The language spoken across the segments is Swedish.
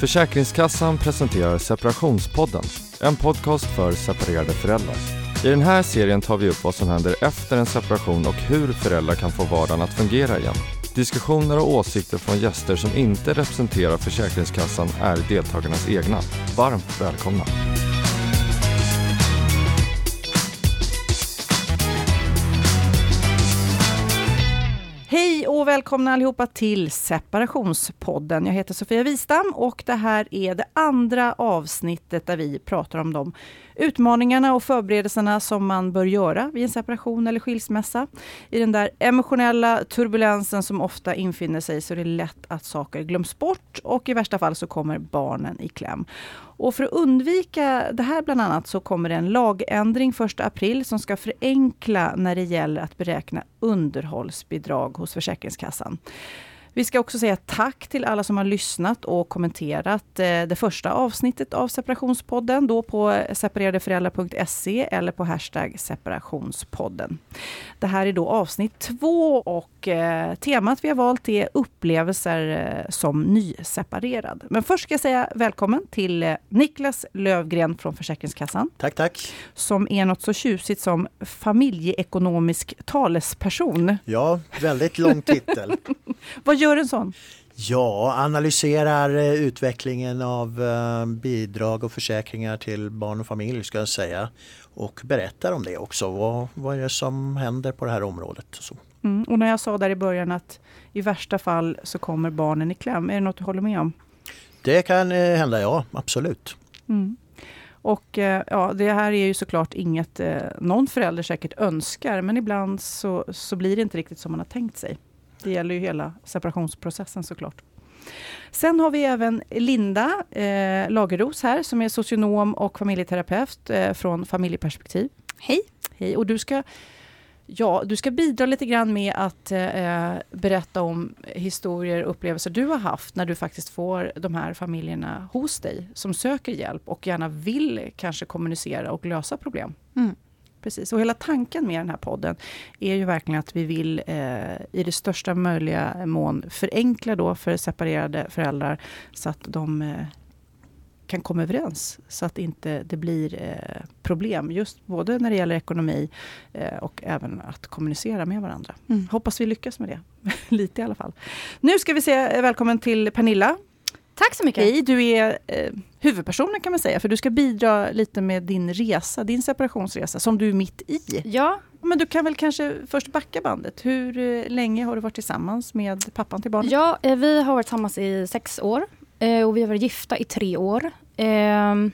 Försäkringskassan presenterar Separationspodden, en podcast för separerade föräldrar. I den här serien tar vi upp vad som händer efter en separation och hur föräldrar kan få vardagen att fungera igen. Diskussioner och åsikter från gäster som inte representerar Försäkringskassan är deltagarnas egna. Varmt välkomna! Och välkomna allihopa till Separationspodden. Jag heter Sofia Wistam och det här är det andra avsnittet där vi pratar om de utmaningarna och förberedelserna som man bör göra vid en separation eller skilsmässa. I den där emotionella turbulensen som ofta infinner sig så är det lätt att saker glöms bort och i värsta fall så kommer barnen i kläm. Och för att undvika det här bland annat så kommer det en lagändring 1 april som ska förenkla när det gäller att beräkna underhållsbidrag hos Försäkringskassan. Vi ska också säga tack till alla som har lyssnat och kommenterat eh, det första avsnittet av Separationspodden, då på separeradeföräldrar.se eller på hashtag separationspodden. Det här är då avsnitt två och eh, temat vi har valt är upplevelser eh, som nyseparerad. Men först ska jag säga välkommen till Niklas Lövgren från Försäkringskassan. Tack, tack. Som är något så tjusigt som familjeekonomisk talesperson. Ja, väldigt lång titel. Vad gör en sån? Ja, analyserar eh, utvecklingen av eh, bidrag och försäkringar till barn och familj ska jag säga. Och berättar om det också. Vad, vad är det som händer på det här området? Så. Mm, och när jag sa där i början att i värsta fall så kommer barnen i kläm. Är det något du håller med om? Det kan eh, hända, ja. Absolut. Mm. Och ja, det här är ju såklart inget någon förälder säkert önskar, men ibland så, så blir det inte riktigt som man har tänkt sig. Det gäller ju hela separationsprocessen såklart. Sen har vi även Linda eh, Lageros här som är socionom och familjeterapeut eh, från Familjeperspektiv. Hej! Hej! Och du ska, ja, du ska bidra lite grann med att eh, berätta om historier och upplevelser du har haft när du faktiskt får de här familjerna hos dig som söker hjälp och gärna vill kanske kommunicera och lösa problem. Mm. Precis, och hela tanken med den här podden är ju verkligen att vi vill eh, i det största möjliga mån förenkla då för separerade föräldrar så att de eh, kan komma överens så att inte det blir eh, problem. Just både när det gäller ekonomi eh, och även att kommunicera med varandra. Mm. Hoppas vi lyckas med det. Lite i alla fall. Nu ska vi säga välkommen till Pernilla Tack så mycket. Hej, du är eh, huvudpersonen kan man säga, för du ska bidra lite med din resa, din separationsresa, som du är mitt i. Ja. Men du kan väl kanske först backa bandet. Hur eh, länge har du varit tillsammans med pappan till barnet? Ja, eh, vi har varit tillsammans i sex år eh, och vi har varit gifta i tre år. Ehm,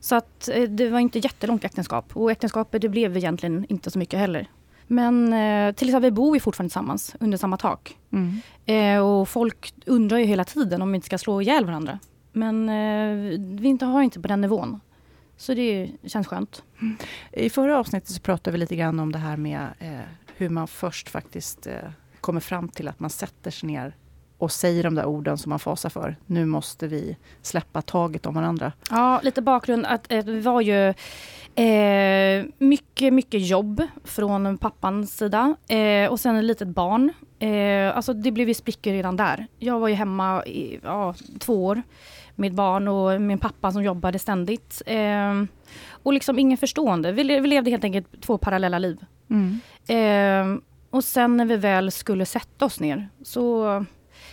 så att det var inte jättelångt äktenskap och äktenskapet det blev egentligen inte så mycket heller. Men eh, till exempel, vi bor ju fortfarande tillsammans under samma tak. Mm. Eh, och folk undrar ju hela tiden om vi inte ska slå ihjäl varandra. Men eh, vi inte har inte på den nivån. Så det känns skönt. Mm. I förra avsnittet så pratade vi lite grann om det här med eh, hur man först faktiskt eh, kommer fram till att man sätter sig ner och säger de där orden som man fasar för. Nu måste vi släppa taget om varandra. Ja, lite bakgrund. Att, att det var ju eh, mycket, mycket jobb från pappans sida. Eh, och sen ett litet barn. Eh, alltså det blev ju sprickor redan där. Jag var ju hemma i ja, två år med barn och min pappa som jobbade ständigt. Eh, och liksom ingen förstående. Vi, vi, levde helt enkelt två parallella liv. Mm. Eh, och sen när vi väl skulle sätta oss ner så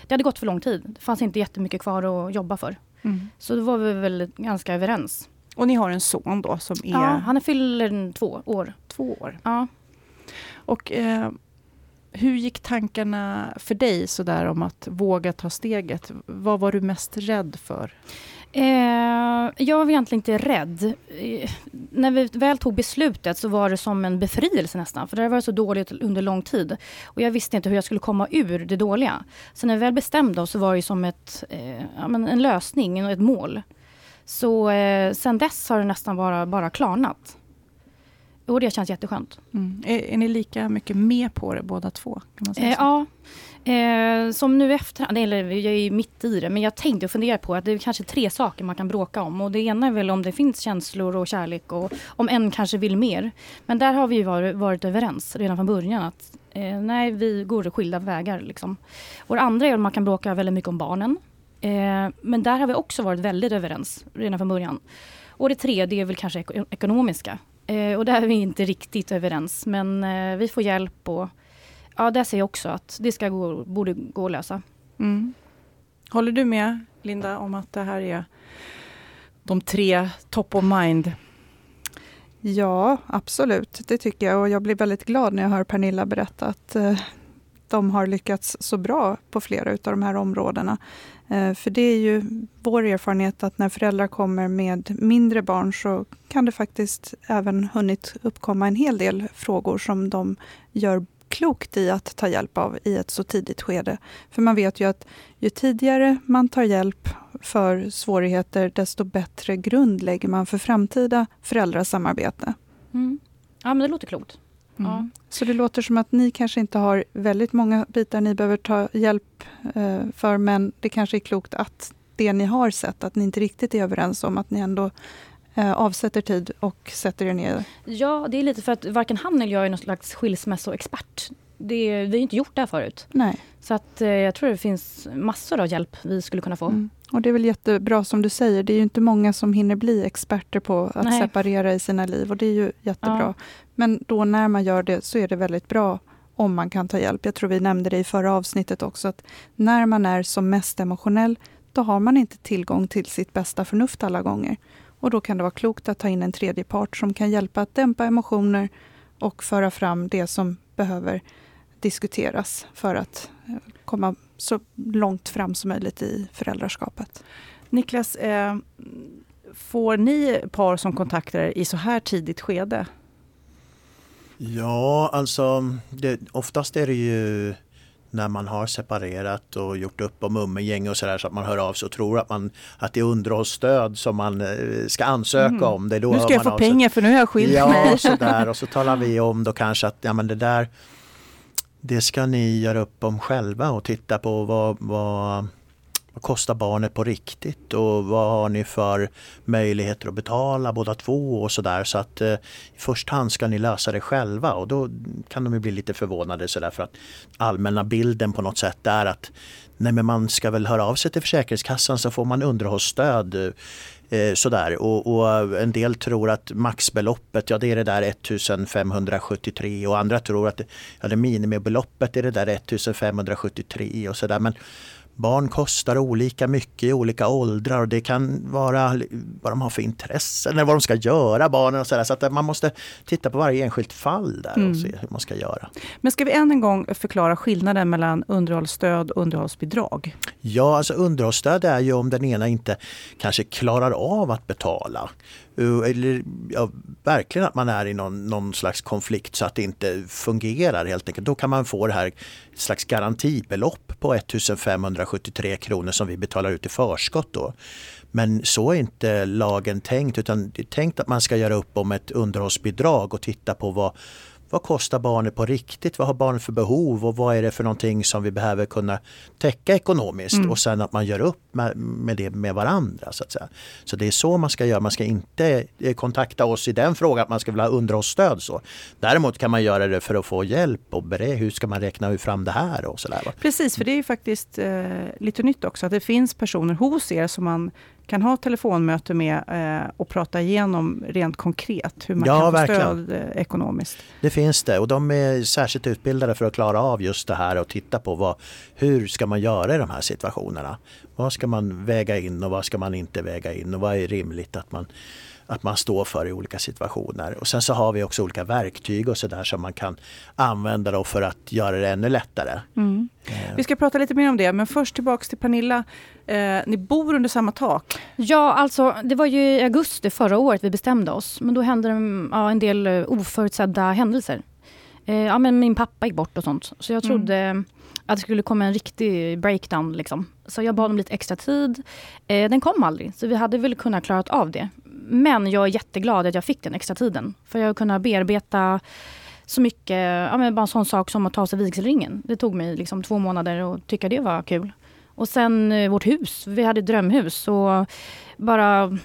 det hade gått för lång tid. Det fanns inte jättemycket kvar att jobba för. Mm. Så då var vi väl ganska överens. Och ni har en son då som är... Ja, han är fyller två år. Två år? Ja. Och eh, hur gick tankarna för dig sådär om att våga ta steget? Vad var du mest rädd för? Eh, jag var egentligen inte rädd. Eh, när vi väl tog beslutet så var det som en befrielse nästan. För det var så dåligt under lång tid. Och jag visste inte hur jag skulle komma ur det dåliga. Så när vi väl bestämde oss så var det som ett, eh, en lösning, ett mål. Så eh, sen dess har det nästan bara, bara klarnat. Och det känns jätteskönt. Mm. Är, är ni lika mycket med på det båda två? Kan man säga eh, ja. Eh, som nu efter, eller jag är mitt i det, men jag tänkte och funderade på att det är kanske tre saker man kan bråka om. Och det ena är väl om det finns känslor och kärlek och om en kanske vill mer. Men där har vi varit, varit överens redan från början att eh, nej, vi går skilda vägar. Liksom. Och det andra är att man kan bråka väldigt mycket om barnen. Eh, men där har vi också varit väldigt överens redan från början. Och det tredje är väl kanske eko ekonomiska. Eh, och där är vi inte riktigt överens. Men eh, vi får hjälp och ja, där ser jag också att det ska gå, borde gå att lösa. Mm. Håller du med Linda om att det här är de tre top of mind? Ja, absolut. Det tycker jag. Och jag blir väldigt glad när jag hör Pernilla berätta att eh, de har lyckats så bra på flera av de här områdena. Eh, för det är ju vår erfarenhet att när föräldrar kommer med mindre barn så kan det faktiskt även hunnit uppkomma en hel del frågor som de gör klokt i att ta hjälp av i ett så tidigt skede. För man vet ju att ju tidigare man tar hjälp för svårigheter, desto bättre grund lägger man för framtida föräldrasamarbete. Mm. Ja, men det låter klokt. Mm. Ja. Så det låter som att ni kanske inte har väldigt många bitar ni behöver ta hjälp eh, för, men det kanske är klokt att det ni har sett, att ni inte riktigt är överens om, att ni ändå eh, avsätter tid och sätter er ner? Ja, det är lite för att varken han eller jag är någon slags skilsmässoexpert. Det, vi har inte gjort det här förut. Nej. Så att, eh, jag tror det finns massor av hjälp vi skulle kunna få. Mm. Och det är väl jättebra som du säger, det är ju inte många som hinner bli experter på att Nej. separera i sina liv och det är ju jättebra. Ja. Men då när man gör det så är det väldigt bra om man kan ta hjälp. Jag tror vi nämnde det i förra avsnittet också, att när man är som mest emotionell, då har man inte tillgång till sitt bästa förnuft alla gånger. Och då kan det vara klokt att ta in en tredje part som kan hjälpa att dämpa emotioner och föra fram det som behöver diskuteras för att eh, komma så långt fram som möjligt i föräldraskapet. Niklas, eh, får ni par som kontaktar er i så här tidigt skede? Ja, alltså det, oftast är det ju när man har separerat och gjort upp om umgänge och sådär så att man hör av sig och tror att, man, att det är underhållsstöd som man eh, ska ansöka mm. om. Det då nu ska jag få pengar för nu har jag skilt ja, mig. Ja, sådär. och så talar vi om då kanske att ja, men det där det ska ni göra upp om själva och titta på vad, vad, vad kostar barnet på riktigt och vad har ni för möjligheter att betala båda två och sådär. Så att eh, i första hand ska ni lösa det själva och då kan de bli lite förvånade sådär för att allmänna bilden på något sätt är att nej men man ska väl höra av sig till Försäkringskassan så får man underhållsstöd. Eh, sådär. Och, och, en del tror att maxbeloppet, ja det är det där 1573 och andra tror att ja, det minimibeloppet är det där 1573 och sådär. Men Barn kostar olika mycket i olika åldrar och det kan vara vad de har för intressen eller vad de ska göra barnen och sådär. Så att man måste titta på varje enskilt fall där mm. och se hur man ska göra. Men ska vi än en gång förklara skillnaden mellan underhållsstöd och underhållsbidrag? Ja, alltså underhållsstöd är ju om den ena inte kanske klarar av att betala. Eh, eller ja, verkligen att man är i någon, någon, slags konflikt så att det inte fungerar helt enkelt. Då kan man få det här slags garantibelopp på 1573 kronor som vi betalar ut i förskott. Då. Men så är inte lagen tänkt utan det är tänkt att man ska göra upp om ett underhållsbidrag och titta på vad vad kostar barnet på riktigt? Vad har barnet för behov och vad är det för någonting som vi behöver kunna täcka ekonomiskt? Mm. Och sen att man gör upp med, med det med varandra. Så, att säga. så det är så man ska göra. Man ska inte eh, kontakta oss i den frågan att man ska vilja ha underhållsstöd. Så. Däremot kan man göra det för att få hjälp och bereda hur ska man räkna fram det här och sådär. Precis, för det är ju faktiskt eh, lite nytt också att det finns personer hos er som man kan ha telefonmöte med eh, och prata igenom rent konkret hur man ja, kan få verkligen. stöd eh, ekonomiskt. Det finns det och de är särskilt utbildade för att klara av just det här och titta på vad, hur ska man göra i de här situationerna. Vad ska man väga in och vad ska man inte väga in och vad är rimligt att man att man står för i olika situationer. Och sen så har vi också olika verktyg och sådär som man kan använda då för att göra det ännu lättare. Mm. Eh. Vi ska prata lite mer om det, men först tillbaks till Pernilla. Eh, ni bor under samma tak? Ja, alltså det var ju i augusti förra året vi bestämde oss. Men då hände det ja, en del eh, oförutsedda händelser. Eh, ja, men min pappa gick bort och sånt. Så jag mm. trodde mm. att det skulle komma en riktig breakdown. Liksom. Så jag bad om lite extra tid. Eh, den kom aldrig, så vi hade väl kunnat klara av det. Men jag är jätteglad att jag fick den extra tiden. För jag har kunnat bearbeta så mycket, ja, men bara en sån sak som att ta sig vigselringen. Det tog mig liksom två månader att tycka det var kul. Och sen eh, vårt hus, vi hade ett drömhus. Och bara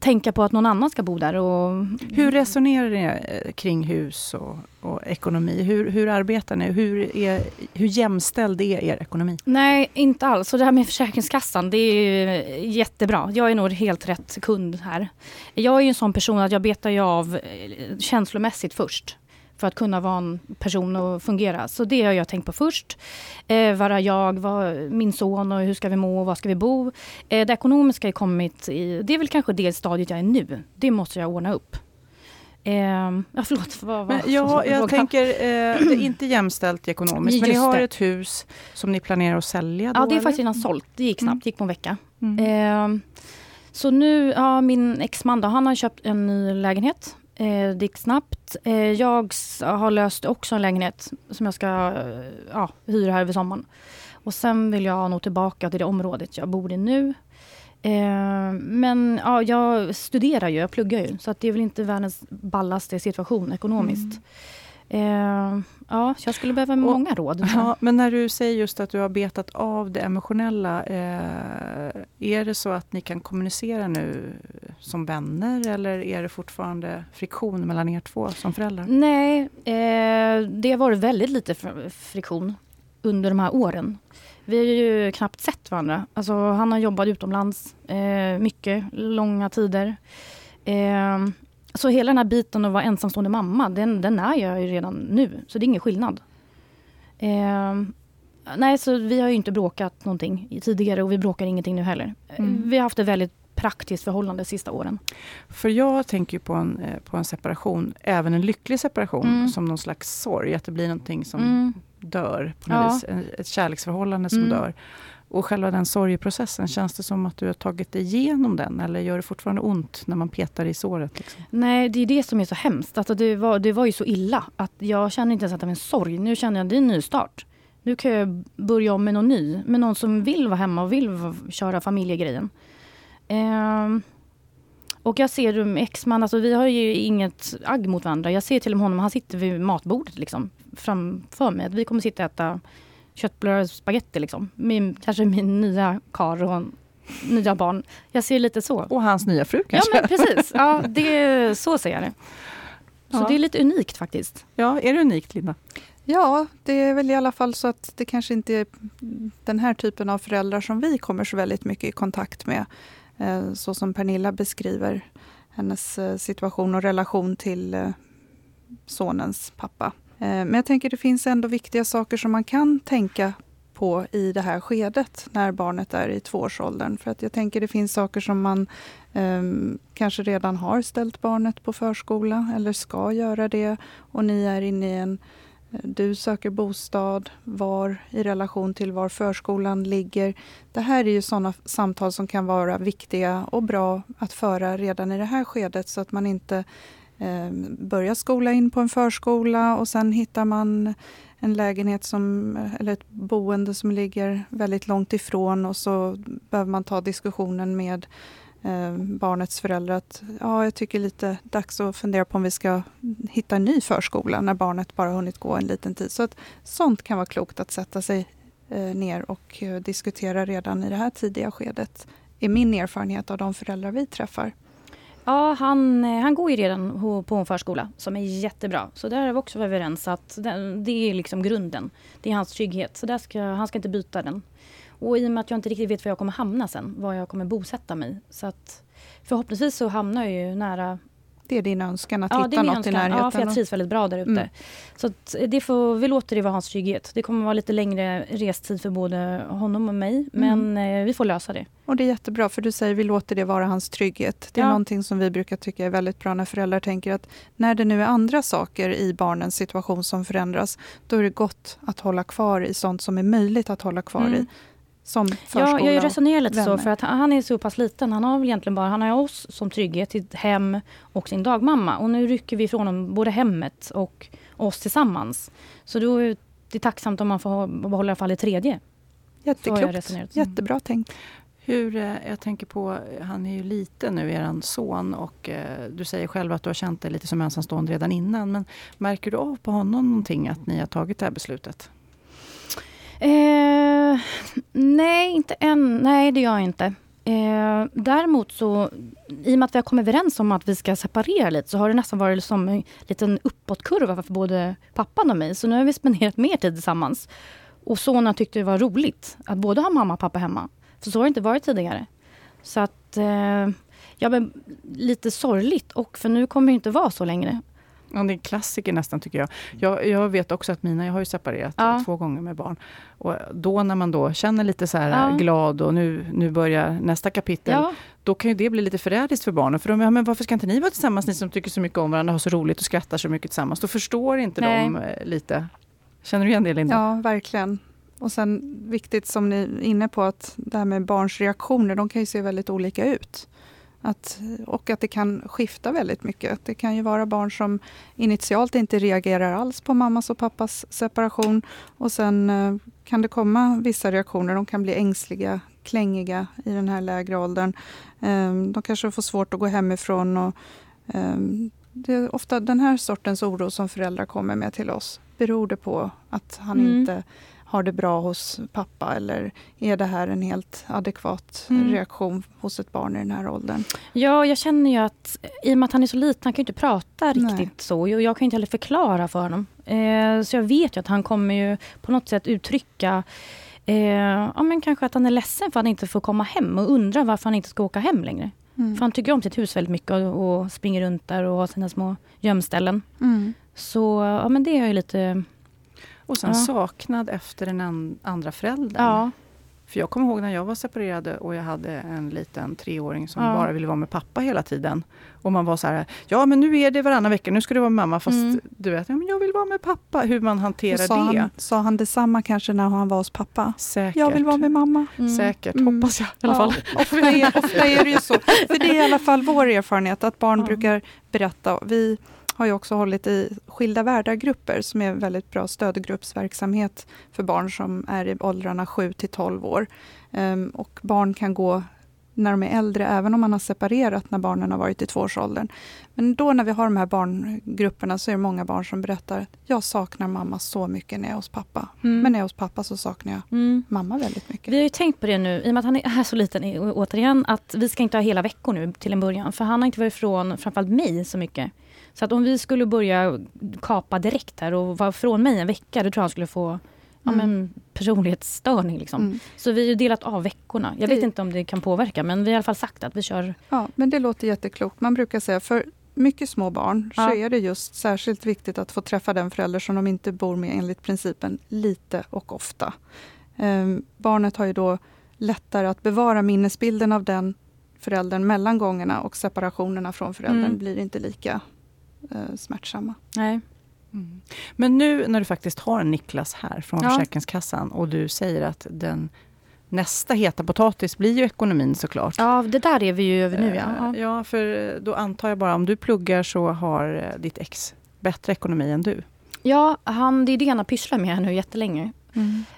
tänka på att någon annan ska bo där. Och, hur resonerar ni eh, kring hus och, och ekonomi? Hur, hur, arbetar ni? Hur, är, hur jämställd är er ekonomi? Nej, inte alls. Och det här med Försäkringskassan, det är jättebra. Jag är nog helt rätt kund här. Jag är en sån person att jag betar ju av eh, känslomässigt först för att kunna vara en person och fungera. Så det har jag tänkt på först. Eh, var är jag, var, min son och hur ska vi må och var ska vi bo? Eh, det ekonomiska har kommit i, det är väl kanske det stadiet jag är nu. Det måste jag ordna upp. Eh, ja, förlåt. Vad, men ja, jag tänker, eh, det är inte jämställt ekonomiskt, Just men ni har det. ett hus som ni planerar att sälja? Då, ja, det är eller? faktiskt redan sålt. Det gick snabbt, mm. det gick på en vecka. Mm. Eh, så nu, ja, min exman då, han har köpt en ny lägenhet Eh, det gick snabbt. Eh, jag har löst också en lägenhet som jag ska eh, ja, hyra här över sommaren. Och sen vill jag nog tillbaka till det området jag bor i nu. Eh, men ja, jag studerar ju, jag pluggar ju. Så att det är väl inte världens ballaste situation ekonomiskt. Mm. Eh, ja, jag skulle behöva många råd. Ja, men när du säger just att du har betat av det emotionella. Eh, är det så att ni kan kommunicera nu som vänner eller är det fortfarande friktion mellan er två som föräldrar? Nej, eh, det har varit väldigt lite friktion under de här åren. Vi har ju knappt sett varandra. Alltså, han har jobbat utomlands eh, mycket, långa tider. Så hela den här biten att vara ensamstående mamma, den, den är jag ju redan nu. Så det är ingen skillnad. Eh, nej, så vi har ju inte bråkat någonting tidigare och vi bråkar ingenting nu heller. Mm. Vi har haft ett väldigt praktiskt förhållande de sista åren. För jag tänker på en, eh, på en separation, även en lycklig separation, mm. som någon slags sorg. Att det blir någonting som mm. dör på något ja. vis. Ett kärleksförhållande som mm. dör. Och själva den sorgeprocessen, känns det som att du har tagit dig igenom den? Eller gör det fortfarande ont när man petar i såret? Liksom? Nej, det är det som är så hemskt. Alltså det, var, det var ju så illa att jag känner inte ens att det var en sorg. Nu känner jag att det är en nystart. Nu kan jag börja om med någon ny. Med någon som vill vara hemma och vill köra familjegrejen. Ehm. och jag ser med exman, alltså vi har ju inget agg mot varandra. Jag ser till och med honom, han sitter vid matbordet liksom, framför mig. Att vi kommer sitta och äta köttbullar och spagetti liksom. Min, kanske min nya kar och nya barn. Jag ser lite så. Och hans nya fru kanske? Ja men precis, ja, det, så ser jag det. Så ja. det är lite unikt faktiskt. Ja, är det unikt Linda? Ja, det är väl i alla fall så att det kanske inte är den här typen av föräldrar som vi kommer så väldigt mycket i kontakt med. Eh, så som Pernilla beskriver hennes eh, situation och relation till eh, sonens pappa. Eh, men jag tänker det finns ändå viktiga saker som man kan tänka på i det här skedet när barnet är i tvåårsåldern. För att jag tänker det finns saker som man eh, kanske redan har ställt barnet på förskola eller ska göra det och ni är inne i en eh, du söker bostad, var i relation till var förskolan ligger. Det här är ju sådana samtal som kan vara viktiga och bra att föra redan i det här skedet så att man inte Ehm, börja skola in på en förskola och sen hittar man en lägenhet som, eller ett boende som ligger väldigt långt ifrån och så behöver man ta diskussionen med eh, barnets föräldrar att ja, jag tycker lite dags att fundera på om vi ska hitta en ny förskola när barnet bara hunnit gå en liten tid. Så att sånt kan vara klokt att sätta sig eh, ner och eh, diskutera redan i det här tidiga skedet. är min erfarenhet av de föräldrar vi träffar. Ja, han, eh, han går ju redan på en förskola som är jättebra. Så där har vi också varit överens att det är liksom grunden. Det är hans trygghet. Så där ska, han ska inte byta den. Och i och med att jag inte riktigt vet var jag kommer hamna sen, var jag kommer bosätta mig. Så att förhoppningsvis så hamnar jag ju nära det är din önskan att ja, hitta något önskan. i närheten? Ja, för jag trivs väldigt bra där ute. Mm. Så det får, vi låter det vara hans trygghet. Det kommer vara lite längre restid för både honom och mig, men mm. vi får lösa det. Och det är jättebra, för du säger vi låter det vara hans trygghet. Det är ja. någonting som vi brukar tycka är väldigt bra när föräldrar tänker att när det nu är andra saker i barnens situation som förändras, då är det gott att hålla kvar i sånt som är möjligt att hålla kvar mm. i som förskola Ja, jag resonerar lite så, för att han är så pass liten. Han har väl egentligen bara han har oss som trygghet, sitt hem och sin dagmamma. Och nu rycker vi ifrån honom både hemmet och oss tillsammans. Så då är det tacksamt om man får behålla i alla fall det tredje. Jätteklokt. Jättebra tänkt. Hur, eh, jag tänker på, han är ju liten nu, er son, och eh, du säger själv att du har känt dig lite som ensamstående redan innan. Men märker du av på honom någonting att ni har tagit det här beslutet? Eh, nej, inte än. Nej, det gör jag inte. Eh, däremot så, i och med att vi har kommit överens om att vi ska separera lite, så har det nästan varit som en liten uppåtkurva för både pappan och mig. Så nu har vi spenderat mer tid tillsammans. Och sonen tyckte det var roligt att både ha mamma och pappa hemma. För så har det inte varit tidigare. Så att, eh, ja men lite sorgligt. Och för nu kommer det inte vara så längre. Ja, det är en klassiker nästan tycker jag. jag. Jag vet också att mina, jag har ju separerat Ja. två gånger med barn. Och då när man då känner lite så här Ja. glad och nu, nu börjar nästa kapitel. Ja, Då kan ju det bli lite förrädiskt för barnen. För de, ja, men varför ska inte ni vara tillsammans, ni som tycker så mycket om varandra, har så roligt och skrattar så mycket tillsammans. Då förstår inte Nej. de eh, lite. Känner du igen det Linda? Ja, verkligen. Och sen viktigt som ni är inne på, att det här med barns reaktioner, de kan ju se väldigt olika ut. Att, och att det kan skifta väldigt mycket. Det kan ju vara barn som initialt inte reagerar alls på mammas och pappas separation. Och sen eh, kan det komma vissa reaktioner. De kan bli ängsliga, klängiga i den här lägre åldern. Eh, de kanske får svårt att gå hemifrån. Och, eh, det är ofta den här sortens oro som föräldrar kommer med till oss. Beror det på att han Mm. inte har det bra hos pappa eller är det här en helt adekvat Mm. reaktion hos ett barn i den här åldern? Ja, jag känner ju att i och med att han är så liten, han kan ju inte prata Nej. riktigt så. Och jag kan ju inte heller förklara för honom. Eh, så jag vet ju att han kommer ju på något sätt uttrycka eh, ja, men kanske att han är ledsen för att han inte får komma hem och undrar varför han inte ska åka hem längre. Mm. För han tycker om sitt hus väldigt mycket och, och springer runt där och har sina små gömställen. Mm. Så ja, men det är ju lite... Och sen Ja. saknad efter den an- andra föräldern. Ja, För jag kommer ihåg när jag var separerad och jag hade en liten treåring som Ja. bara ville vara med pappa hela tiden. Och man var så här, ja men nu är det varannan vecka, nu ska du vara med mamma. Fast Mm. du vet, ja, men jag vill vara med pappa. Hur man hanterar sa, det. han, sa han detsamma kanske när han var hos pappa? Säkert. Jag vill vara med mamma. mm. Säkert, Mm. hoppas jag i alla fall. Ja, ofta, är, ofta är det ju så. För det är i alla fall vår erfarenhet att barn Ja. brukar berätta. Vi har ju också hållit i skilda världargrupper som är väldigt bra stödgruppsverksamhet för barn som är i åldrarna 7 till 12 år. Ehm, och barn kan gå när de är äldre, även om man har separerat när barnen har varit i tvåårsåldern. Men då när vi har de här barngrupperna så är det många barn som berättar jag saknar mamma så mycket när jag är hos pappa. Mm. Men när jag är hos pappa så saknar jag Mm. mamma väldigt mycket. Vi har ju tänkt på det nu, i och med att han är så liten återigen, att vi ska inte ha hela veckor nu till en början. För han har inte varit ifrån framförallt mig så mycket. Så att om vi skulle börja kapa direkt här och vara från mig en vecka, då tror jag han skulle få ja, Mm. men, personlighetsstörning. Liksom. Mm. Så vi har delat av veckorna. Jag Det- vet inte om det kan påverka, men vi har i alla fall sagt att vi kör... Ja, men det låter jätteklokt. Man brukar säga för mycket små barn så Ja. är det just särskilt viktigt att få träffa den förälder som de inte bor med enligt principen lite och ofta. Ehm, barnet har ju då lättare att bevara minnesbilden av den föräldern mellan gångerna och separationerna från föräldern Mm. blir inte lika eh, smärtsamma. Nej. Mm. Men nu när du faktiskt har en Niklas här från Ja. Försäkringskassan och du säger att den nästa heta potatis blir ju ekonomin såklart. Ja, det där är vi ju över nu. Ja. Eh, Ja. för då antar jag bara om du pluggar så har eh, ditt ex bättre ekonomi än du. Ja, han, det är det han har pysslat med här nu jättelänge.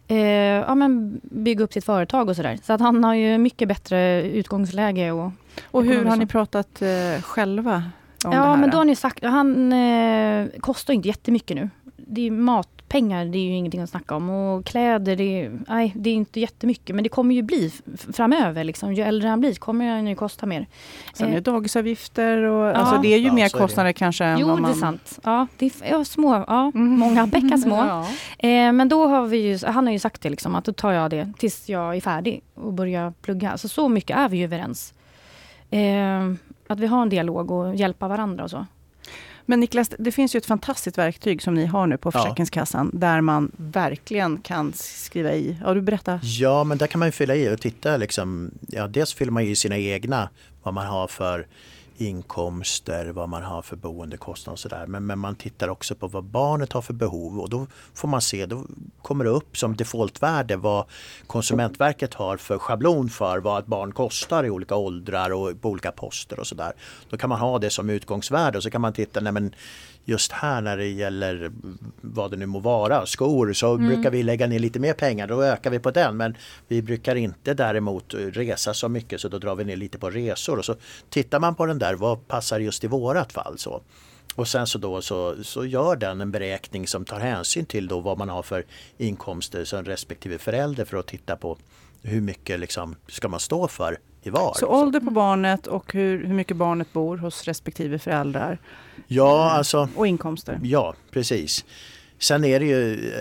Eh, ja, men bygga upp sitt företag och sådär. Så att han har ju mycket bättre utgångsläge. Och, Och hur har ni pratat eh, själva om det ja, här? men då har ni sagt, han eh, kostar inte jättemycket nu. Det är matpengar, det är ju ingenting att snacka om. Och kläder, det är, nej, det är inte jättemycket. Men det kommer ju bli framöver. Liksom. Ju äldre han blir kommer han ju kosta mer. Sen är eh, det dagisavgifter och alltså det är ju Ja, mer det. kostnader kanske än Jo, vad det man... är sant. Ja, det är ja, små, ja, Mm. många bäckar små. Ja. Eh, men då har vi ju, han har ju sagt det liksom, att då tar jag det tills jag är färdig och börjar plugga. Så så mycket är vi ju överens. Eh, att vi har en dialog och hjälpa varandra och så. Men Niklas, det finns ju ett fantastiskt verktyg som ni har nu på Ja. Försäkringskassan där man verkligen kan skriva i. Ja, du berätta. Ja, men där kan man ju fylla i och titta liksom. Ja, dels fyller man i sina egna, vad man har för inkomster, vad man har för boendekostnad och sådär. Men, men man tittar också på vad barnet har för behov och då får man se, då kommer det upp som defaultvärde vad Konsumentverket har för schablon för vad ett barn kostar i olika åldrar och på olika poster och sådär. Då kan man ha det som utgångsvärde och så kan man titta, nej men just här när det gäller vad det nu må vara, skor, så brukar vi lägga ner lite mer pengar, då ökar vi på den. Men vi brukar inte däremot resa så mycket så då drar vi ner lite på resor. Och så tittar man på den där, vad passar just i vårat fall? så. Och sen så då så, så gör den en beräkning som tar hänsyn till då vad man har för inkomster som respektive förälder för att titta på hur mycket liksom ska man stå för i var. Så ålder på barnet och hur, hur mycket barnet bor hos respektive föräldrar Ja, alltså, och inkomster. ja precis. Sen är det ju,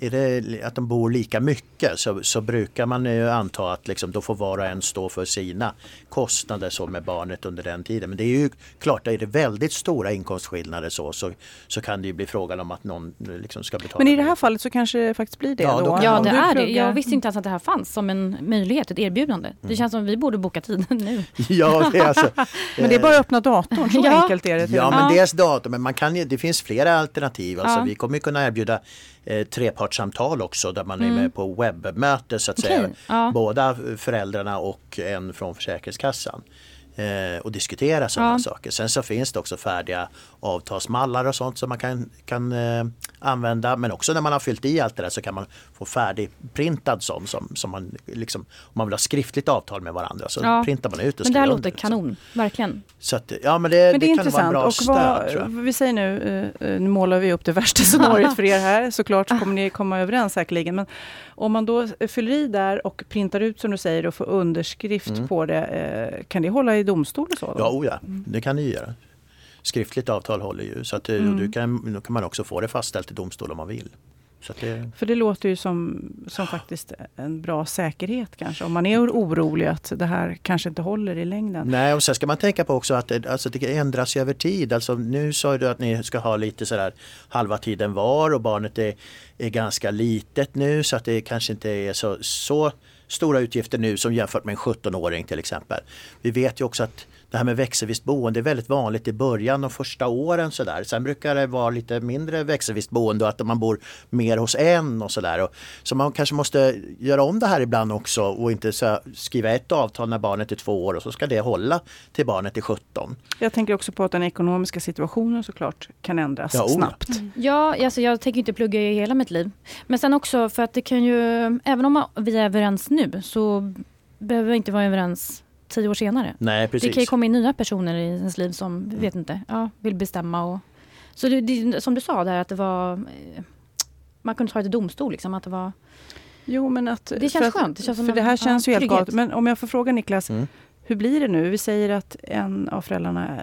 är det att de bor lika mycket så, så brukar man ju anta att liksom, då får var och en stå för sina kostnader så med barnet under den tiden. Men det är ju klart, är det väldigt stora inkomstskillnader så, så, så kan det ju bli frågan om att någon liksom ska betala. Men i det här fallet så kanske det faktiskt blir det Ja, då? Ja, det är det. Jag visste inte ens att det här fanns som en möjlighet, ett erbjudande. Det känns som att vi borde boka tid nu. Ja, det är alltså, Men det är bara att öppna datorn, så Ja. enkelt är det. Ja men dels datum, men man kan ju, det finns flera alternativ. Alltså, Ja. Vi kommer ju kunna erbjuda eh, trepartssamtal också där man är med på webbmöte så att säga. Okej, ja. Båda föräldrarna och en från Försäkringskassan. Eh, och diskutera sådana Ja. saker. Sen så finns det också färdiga avtalsmallar och sånt som man kan, kan eh, använda. Men också när man har fyllt i allt det där så kan man få färdigprintad sån som, som man liksom, om man vill ha skriftligt avtal med varandra så Ja. printar man ut och Men det här låter liksom. kanon, verkligen. Så att, ja men det, Men det är det kan vara en intressant. bra Och vad, jag. vi säger nu, eh, eh, nu målar vi upp det värsta scenariot för er här. Såklart kommer ni komma överens säkerligen. Men om man då fyller i där och printar ut som du säger och får underskrift på det, eh, kan det hålla i domstol och så? Då? Mm. Ja, oh ja, det kan det ju göra. Skriftligt avtal håller ju så att det, Mm. och du kan, då kan man också få det fastställt i domstol om man vill. Det, För det låter ju som, som faktiskt en bra säkerhet kanske. Om man är orolig att det här kanske inte håller i längden. nej, och sen ska man tänka på också att det, alltså det ändras över tid. Alltså, nu sa du att ni ska ha lite sådär halva tiden var och barnet är, är ganska litet nu så att det kanske inte är så, så stora utgifter nu som jämfört med en 17-åring till exempel. Vi vet ju också att det här med växelvisst boende är väldigt vanligt i början de första åren. Så där. Sen brukar det vara lite mindre växelvisst boende och att man bor mer hos en och sådär. Så man kanske måste göra om det här ibland också och inte skriva ett avtal när barnet är två år och så ska det hålla till barnet är 17. Jag tänker också på att den ekonomiska situationen såklart kan ändras Ja, oh ja. snabbt. Ja, alltså jag tänker inte plugga i hela mitt liv. Men sen också för att det kan ju, även om vi är överens nu så behöver vi inte vara överens tio år senare. Nej Det precis. kan ju komma in nya personer i ens liv som, vi vet inte, ja, vill bestämma. Och, så det, det, som du sa där att det var, eh, man kunde ta det till domstol liksom, att det var Jo, men att, Det känns för skönt. Det känns som för en- det här ja, känns ju helt galet. Men om jag får fråga Niklas, Mm. hur blir det nu? Vi säger att en av föräldrarna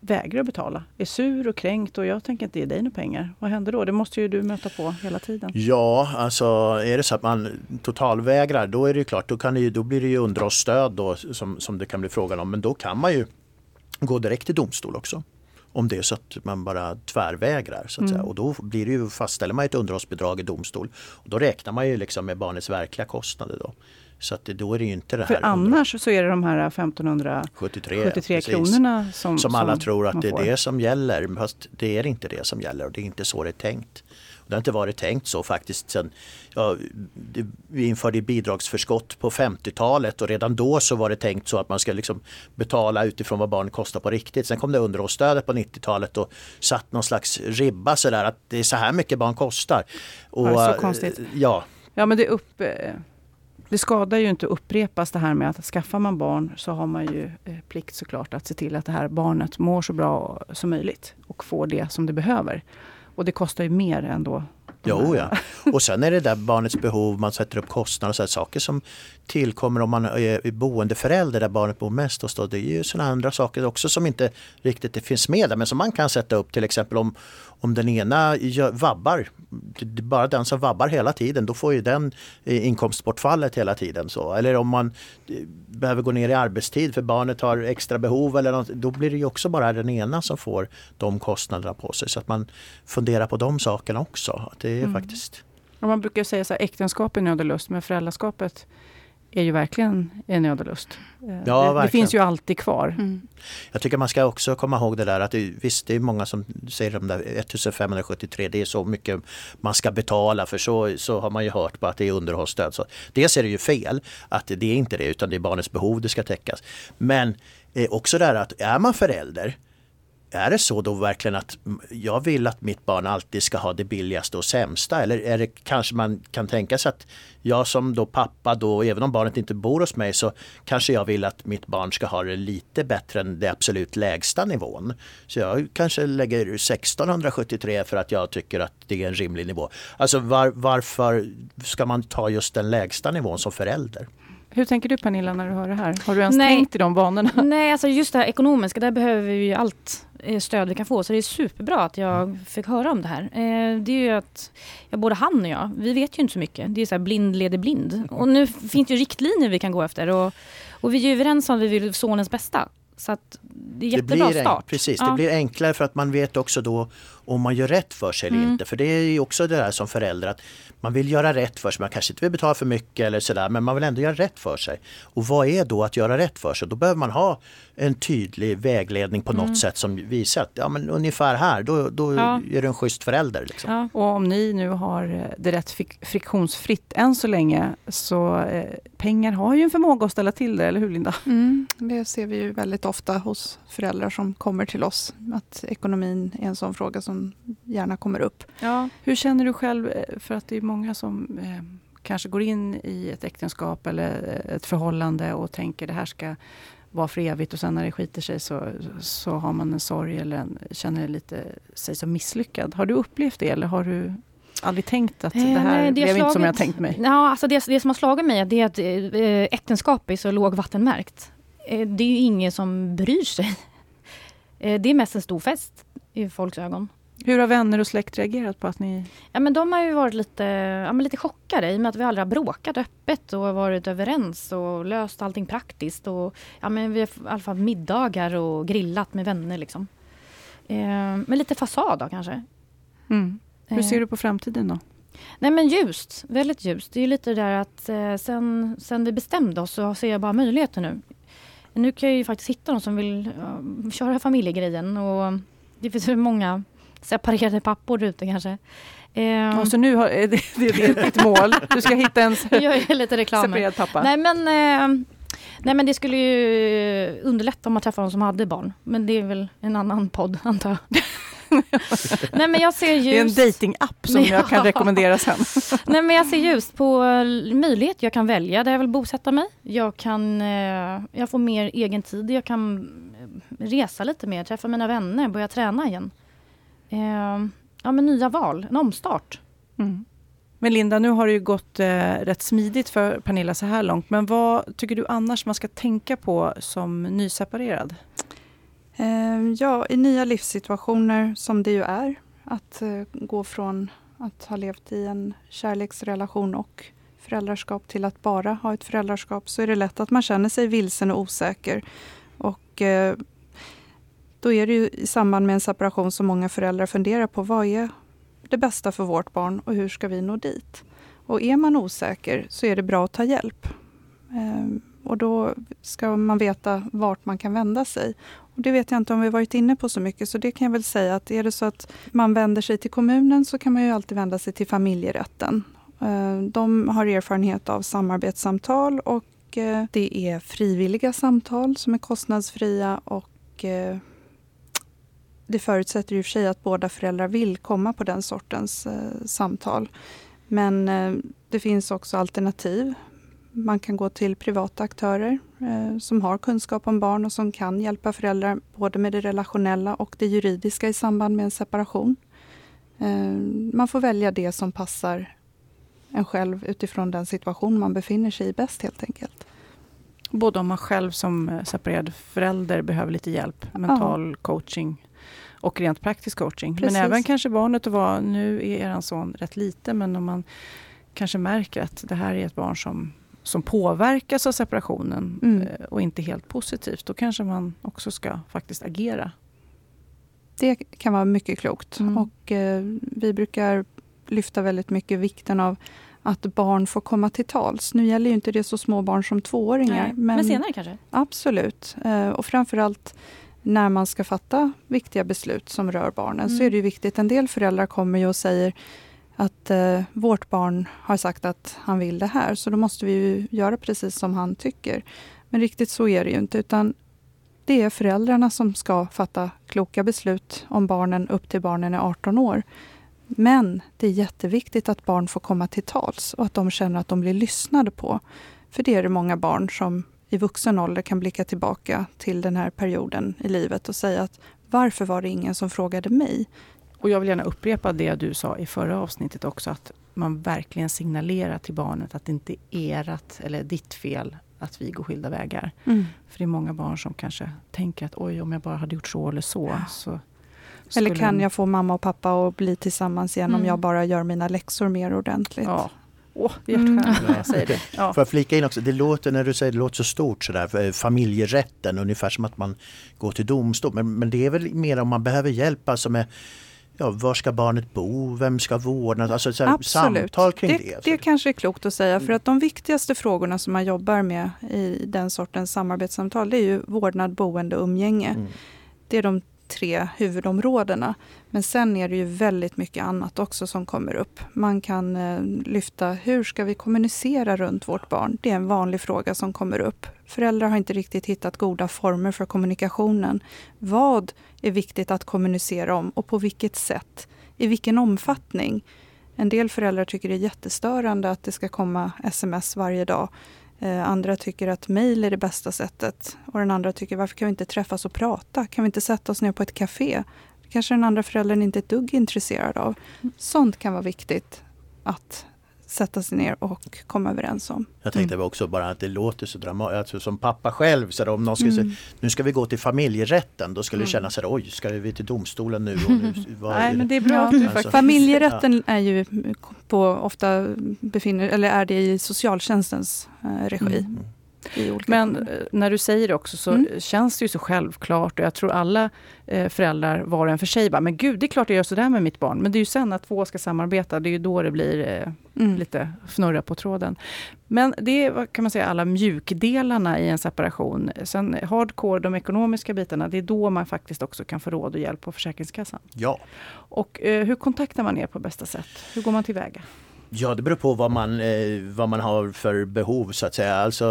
vägrar betala, är sur och kränkt och jag tänker inte ge dig några pengar. Vad händer då? Det måste ju du möta på hela tiden. Ja, alltså är det så att man totalvägrar då är det klart, då, kan det ju, då blir det ju underhållsstöd då som, som det kan bli frågan om. Men då kan man ju gå direkt till domstol också. Om det är så att man bara tvärvägrar. Så att säga. Och då blir det ju, fastställer man ett underhållsbidrag i domstol. Och då räknar man ju liksom med barnets verkliga kostnader. Då. Så att det, då är det ju inte det här För annars så är det de här 1573 173, precis. kronorna som, Som alla tror att det är det som gäller. Fast det är inte det som gäller och det är inte så det är tänkt. Det har inte varit tänkt så faktiskt sen ja, det, vi införde bidragsförskott på 50-talet och redan då så var det tänkt så att man ska liksom betala utifrån vad barn kostar på riktigt. Sen kom det underhållsstödet på 90-talet och satt någon slags ribba sådär att det är så här mycket barn kostar. Och, Ja, så konstigt. Ja, Ja, men det, upp, eh, det skadar ju inte att upprepas det här med att skaffar man barn så har man ju eh, plikt såklart att se till att det här barnet mår så bra som möjligt och får det som det behöver. Och det kostar ju mer än då. Jo, här- ja. Och sen är det där barnets behov, man sätter upp kostnader och så här, saker som tillkommer om man är boendeförälder där barnet bor mest hos. Då. Det är ju sådana andra saker också som inte riktigt det finns med där men som man kan sätta upp till exempel om, om den ena vabbar, det är bara den som vabbar hela tiden, då får ju den eh, inkomstbortfallet hela tiden. Så. Eller om man eh, behöver gå ner i arbetstid för barnet har extra behov eller något, då blir det ju också bara den ena som får de kostnaderna på sig. Så att man funderar på de sakerna också. Att det är faktiskt Och man brukar säga så här, äktenskap är nöd och lust, men föräldraskapet är ju verkligen en nöd och lust. Eh, det, det verkligen. finns ju alltid kvar. Mm. Jag tycker man ska också komma ihåg det där att det, visst det är många som säger de där 1573 det är så mycket man ska betala för så, så har man ju hört på att det är underhållsstöd. Så dels är det ju fel att det är inte det utan det är barnets behov det ska täckas. Men eh, också det här att är man förälder är det så då verkligen att jag vill att mitt barn alltid ska ha det billigaste och sämsta? Eller är det kanske man kan tänka sig att jag som då pappa då, även om barnet inte bor hos mig så kanske jag vill att mitt barn ska ha det lite bättre än det absolut lägsta nivån. Så jag kanske lägger 1673 för att jag tycker att det är en rimlig nivå. Alltså var, varför ska man ta just den lägsta nivån som förälder? Hur tänker du Pernilla när du hör det här? Har du ens Nej. tänkt i de banorna? Nej, alltså just det här ekonomiska, där behöver vi ju allt stöd vi kan få. Så det är superbra att jag fick höra om det här. Eh, Det är ju att, ja, både han och jag, vi vet ju inte så mycket. Det är så här blind leder blind. Och nu finns det ju riktlinjer vi kan gå efter. Och, och vi är ju överens om att vi vill sonens bästa. Så att det är jättebra blir, en- start. Precis, Ja. det blir enklare för att man vet också då om man gör rätt för sig eller Mm. inte. För det är ju också det där som förälder att man vill göra rätt för sig. Man kanske inte vill betala för mycket eller sådär men man vill ändå göra rätt för sig. Och vad är då att göra rätt för sig? Då behöver man ha en tydlig vägledning på något Mm. sätt som visar att ja, men ungefär här, då, då Ja. är du en schysst förälder. Liksom. Ja. Och om ni nu har eh, det rätt frik- friktionsfritt än så länge, så eh, pengar har ju en förmåga att ställa till det, eller hur Linda? Mm, det ser vi ju väldigt ofta hos föräldrar som kommer till oss. Att ekonomin är en sån fråga som gärna kommer upp. Ja. Hur känner du själv, eh, för att det är många som eh, kanske går in i ett äktenskap eller eh, ett förhållande och tänker det här ska vara för evigt och sen när det skiter sig så, så har man en sorg eller en, känner lite sig som misslyckad. Har du upplevt det eller har du aldrig tänkt att Eh, det här nej, det blev inte som jag slagit- tänkt mig? Ja, alltså det, det som har slagit mig det är att eh, äktenskap är så lågvattenmärkt. Eh, det är ju ingen som bryr sig. Eh, det är mest en stor fest i folks ögon. Hur har vänner och släkt reagerat på att ni... Ja, men de har ju varit lite, ja, men lite chockade i och med att vi aldrig har bråkat öppet och varit överens och löst allting praktiskt. Och, ja, men vi har i alla fall middagar och grillat med vänner. Liksom. Eh, men lite fasad då kanske. Mm. Hur Eh, ser du på framtiden då? Nej men ljust, väldigt ljust. Det är ju lite det där att eh, sen, sen vi bestämde oss så ser jag bara möjligheter nu. Nu kan jag ju faktiskt hitta någon som vill ja, köra familjegrejen och det finns många separerade pappor ute kanske. Eh, Ja, så nu har, det, det, det är ditt mål? Du ska hitta en separerad pappa? Nej men, eh, nej men det skulle ju underlätta om man träffar någon som hade barn. Men det är väl en annan podd antar jag. nej men jag ser det är en ljus. datingapp som jag kan rekommendera sen. Nej men jag ser just på möjlighet. Jag kan välja där jag vill bosätta mig. Jag kan, eh, jag får mer egen tid. Jag kan eh, resa lite mer, träffa mina vänner, börja träna igen. Eh, ja men nya val, en omstart. Mm. Men Linda, nu har det ju gått eh, rätt smidigt för Pernilla så här långt. Men vad tycker du annars man ska tänka på som nyseparerad? Eh, Ja, i nya livssituationer som det ju är, att eh, gå från att ha levt i en kärleksrelation och föräldraskap till att bara ha ett föräldraskap så är det lätt att man känner sig vilsen och osäker. Och eh, då är det ju i samband med en separation som många föräldrar funderar på vad är det bästa för vårt barn och hur ska vi nå dit? Och är man osäker så är det bra att ta hjälp. Ehm, och då ska man veta vart man kan vända sig. Och det vet jag inte om vi varit inne på så mycket, så det kan jag väl säga att är det så att man vänder sig till kommunen så kan man ju alltid vända sig till familjerätten. Ehm, de har erfarenhet av samarbetssamtal och eh, det är frivilliga samtal som är kostnadsfria och eh, det förutsätter och för sig att båda föräldrar vill komma på den sortens eh, samtal. Men eh, det finns också alternativ. Man kan gå till privata aktörer eh, som har kunskap om barn och som kan hjälpa föräldrar både med det relationella och det juridiska i samband med en separation. Eh, man får välja det som passar en själv utifrån den situation man befinner sig i bäst helt enkelt. Både om man själv som eh, separerad förälder behöver lite hjälp, mental coaching och rent praktisk coaching. Precis. Men även kanske barnet att vara, nu är er son rätt liten, men om man kanske märker att det här är ett barn som, som påverkas av separationen Mm. eh, och inte helt positivt, då kanske man också ska faktiskt agera. Det kan vara mycket klokt. Mm. Och eh, vi brukar lyfta väldigt mycket vikten av att barn får komma till tals. Nu gäller ju inte det så små barn som tvååringar. Nej, men, senare kanske? Absolut. Eh, och framförallt när man ska fatta viktiga beslut som rör barnen så Mm. är det ju viktigt. En del föräldrar kommer ju och säger att eh, vårt barn har sagt att han vill det här så då måste vi ju göra precis som han tycker. Men riktigt så är det ju inte utan det är föräldrarna som ska fatta kloka beslut om barnen upp till barnen är 18 år. Men det är jätteviktigt att barn får komma till tals och att de känner att de blir lyssnade på. För det är det många barn som i vuxen ålder kan blicka tillbaka till den här perioden i livet och säga att varför var det ingen som frågade mig? Och jag vill gärna upprepa det du sa i förra avsnittet också, att man verkligen signalerar till barnet att det inte är ert eller ditt fel att vi går skilda vägar. Mm. För det är många barn som kanske tänker att oj, om jag bara hade gjort så eller så. så Eller kan jag få mamma och pappa att bli tillsammans igen om Mm. jag bara gör mina läxor mer ordentligt? Ja. Åh, Mm. säger det. Ja. Får jag flika in också, det låter när du säger det låter så stort sådär, eh, familjerätten, ungefär som att man går till domstol. Men, men det är väl mer om man behöver hjälp alltså med Ja, var ska barnet bo? Vem ska vårdna? Alltså så här, Absolut. samtal kring det, det. Mm. det kanske är klokt att säga, för att de viktigaste frågorna som man jobbar med i den sortens samarbetssamtal, det är ju vårdnad, boende och umgänge. Mm. Det är de tre huvudområdena. Men sen är det ju väldigt mycket annat också som kommer upp. Man kan eh, lyfta, hur ska vi kommunicera runt vårt barn? Det är en vanlig fråga som kommer upp. Föräldrar har inte riktigt hittat goda former för kommunikationen. Vad är viktigt att kommunicera om och på vilket sätt? I vilken omfattning? En del föräldrar tycker det är jättestörande att det ska komma sms varje dag. Eh, andra tycker att mejl är det bästa sättet. Och den andra tycker varför kan vi inte träffas och prata? Kan vi inte sätta oss ner på ett café? Det kanske den andra föräldern inte är ett dugg intresserad av. Sånt kan vara viktigt att sätta sig ner och komma överens om. Jag tänkte Mm. också bara att det låter så dramatiskt. Alltså, som pappa själv, så om någon skulle säga nu ska vi gå till familjerätten, då skulle det kännas så här, oj, ska vi till domstolen nu? Och nu Nej, men det är bra Ja, alltså-. Familjerätten är ju på, ofta befinner, eller är det i socialtjänstens eh, regi. Mm. I olika Men kommuner. eh, när du säger det också så Mm. känns det ju så självklart och jag tror alla eh, föräldrar var och en för sig bara, men gud det är klart jag gör sådär med mitt barn. Men det är ju sen att två ska samarbeta, det är ju då det blir eh, Mm. lite fnurra på tråden. Men det är kan man säga alla mjukdelarna i en separation. Sen hardcore, de ekonomiska bitarna, det är då man faktiskt också kan få råd och hjälp på Försäkringskassan. Ja. Och eh, hur kontaktar man er på bästa sätt? Hur går man tillväga? Ja, det beror på vad man, eh, vad man har för behov så att säga. Alltså,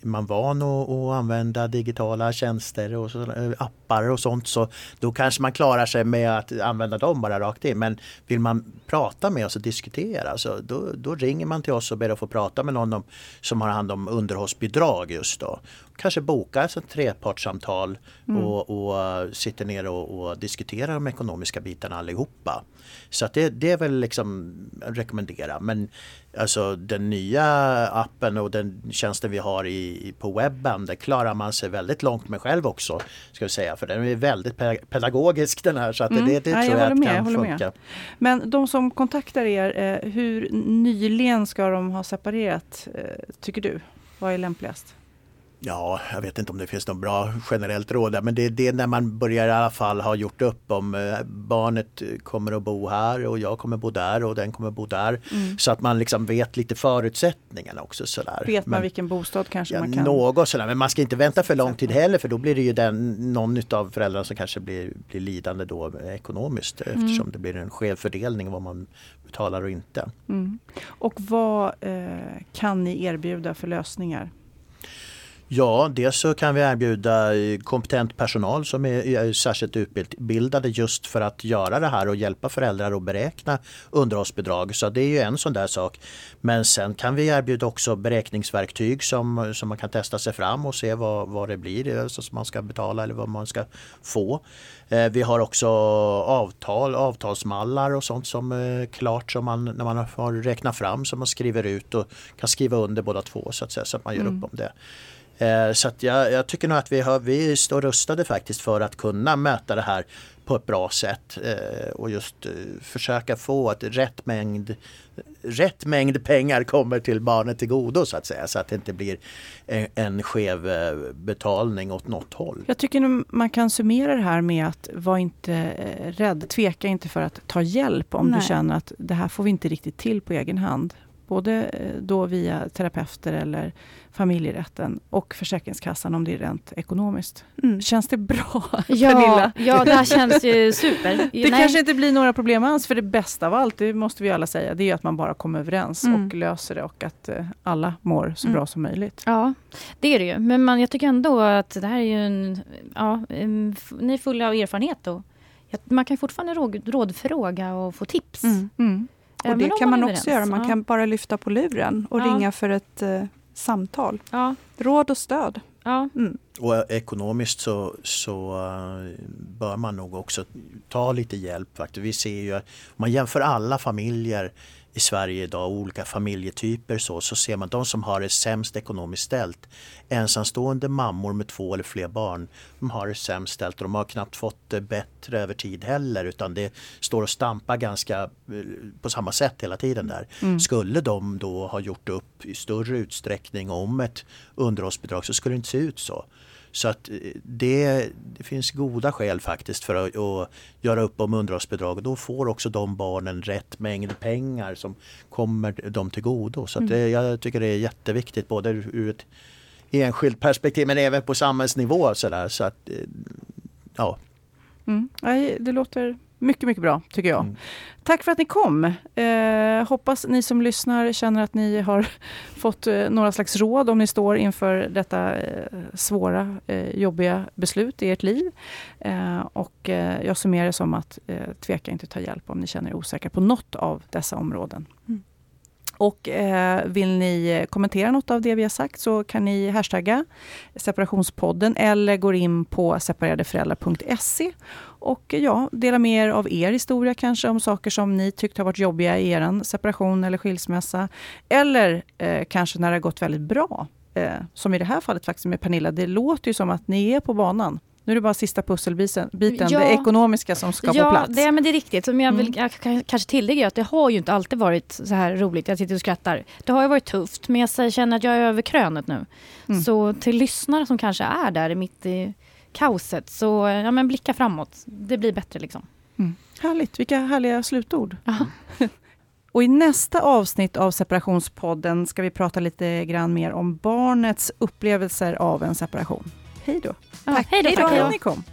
är man van att, att använda digitala tjänster och så, eh, appar och sånt så då kanske man klarar sig med att använda dem bara rakt in. Men vill man prata med oss och diskutera så då, då ringer man till oss och ber att få prata med någon om, som har hand om underhållsbidrag just då. Kanske boka ett trepartssamtal och, och eh, sitter ner och, och diskuterar de ekonomiska bitarna allihopa. Så att det, det är väl liksom att rekommendera. Men alltså den nya appen och den tjänsten vi har i, i- på webben, där klarar man sig väldigt långt med själv också. Ska vi säga, för den är väldigt pe- pedagogisk den här. Så att Mm. det, det Ja, jag tror jag, att med, kan jag håller med. funka. Men de som kontaktar er, eh, hur nyligen ska de ha separerat, eh, tycker du? Vad är lämpligast? Ja, jag vet inte om det finns något bra generellt råd där, men det är det när man börjar i alla fall ha gjort upp om eh, barnet kommer att bo här och jag kommer bo där och den kommer bo där. Så att man liksom vet lite förutsättningarna också. Sådär. Vet man Men- vilken bostad kanske Ja, man kan? något sådär, men man ska inte vänta för lång tid heller för då blir det ju den, någon av föräldrarna som kanske blir, blir lidande då ekonomiskt eftersom det blir en skev fördelning vad man betalar och inte. Mm. Och vad eh, kan ni erbjuda för lösningar? Ja, dels så kan vi erbjuda eh, kompetent personal som är är särskilt utbildade just för att göra det här och hjälpa föräldrar att beräkna underhållsbidrag. Så det är ju en sån där sak. Men sen kan vi erbjuda också beräkningsverktyg som, som man kan testa sig fram och se vad, vad det blir alltså som man ska betala eller vad man ska få. Eh, Vi har också avtal, avtalsmallar och sånt som är klart som man, när man har räknat fram som man skriver ut och kan skriva under båda två så att säga så att man gör upp om det. Eh, Så att jag, jag tycker nog att vi, har, vi står rustade faktiskt för att kunna möta det här på ett bra sätt eh, och just eh, försöka få att rätt mängd, rätt mängd pengar kommer till barnet till godo så att säga så att det inte blir en, en skev betalning åt något håll. Jag tycker man kan summera det här med att vara inte rädd, tveka inte för att ta hjälp om Nej. du känner att det här får vi inte riktigt till på egen hand. Både eh, då via terapeuter eller familjerätten och Försäkringskassan om det är rent ekonomiskt. Mm. Känns det bra Ja, Pernilla? ja, det här känns ju super. Det kanske inte blir några problem alls, för det bästa av allt, det måste vi alla säga, det är att man bara kommer överens Mm. och löser det och att eh, alla mår så Mm. bra som möjligt. Ja, det är det ju. Men man, jag tycker ändå att det här är ju en... Ja, ni är fulla av erfarenhet ja, man kan fortfarande råd, rådfråga och få tips. Mm. Och det kan man är också göra. Man ja. kan bara lyfta på luren och Ja. ringa för ett eh, samtal. Ja, Råd och stöd. ja. Mm. Och ekonomiskt så, så eh, bör man nog också ta lite hjälp. Faktiskt. Vi ser ju, om man jämför alla familjer i Sverige idag, olika familjetyper så, så ser man de som har det sämst ekonomiskt ställt. Ensamstående mammor med två eller fler barn, de har det sämst ställt och de har knappt fått det bättre över tid heller utan det står och stampar ganska eh, på samma sätt hela tiden där. Mm. Skulle de då ha gjort upp i större utsträckning om ett underhållsbidrag så skulle det inte se ut så. Så att eh, det, det, finns goda skäl faktiskt för att, att göra upp om underhållsbidrag och då får också de barnen rätt mängd pengar som kommer dem till godo. Så det, jag tycker det är jätteviktigt både ur ett enskilt perspektiv men även på samhällsnivå. Så, där, så att, eh, ja. Mm. Det låter mycket, mycket bra tycker jag. Mm. Tack för att ni kom. Eh, hoppas ni som lyssnar känner att ni har fått eh, några slags råd om ni står inför detta eh, svåra, eh, jobbiga beslut i ert liv. Eh, och eh, jag summerar det som att tveka inte ta hjälp om ni känner er osäkra på något av dessa områden. Mm. Och eh, vill ni kommentera något av det vi har sagt så kan ni hashtagga separationspodden eller gå in på separeradeföräldrar.se och ja, dela med er av er historia kanske om saker som ni tyckt har varit jobbiga i er separation eller skilsmässa. Eller eh, kanske när det har gått väldigt bra. Eh, som i det här fallet faktiskt med Pernilla. Det låter ju som att ni är på banan. Nu är det bara sista pusselbiten, ja. det ekonomiska som ska ja, på plats. Ja, men det är riktigt. Men jag vill mm. jag kanske tillägga att det har ju inte alltid varit så här roligt. Jag sitter och skrattar. Det har ju varit tufft, men jag känner att jag är över krönet nu. Mm. Så till lyssnare som kanske är där mitt i kaoset, så ja, men blicka framåt. Det blir bättre liksom. Mm. Härligt, vilka härliga slutord. Och i nästa avsnitt av separationspodden ska vi prata lite grann mer om barnets upplevelser av en separation. Hej då! Tack, hej då, för att ni kom.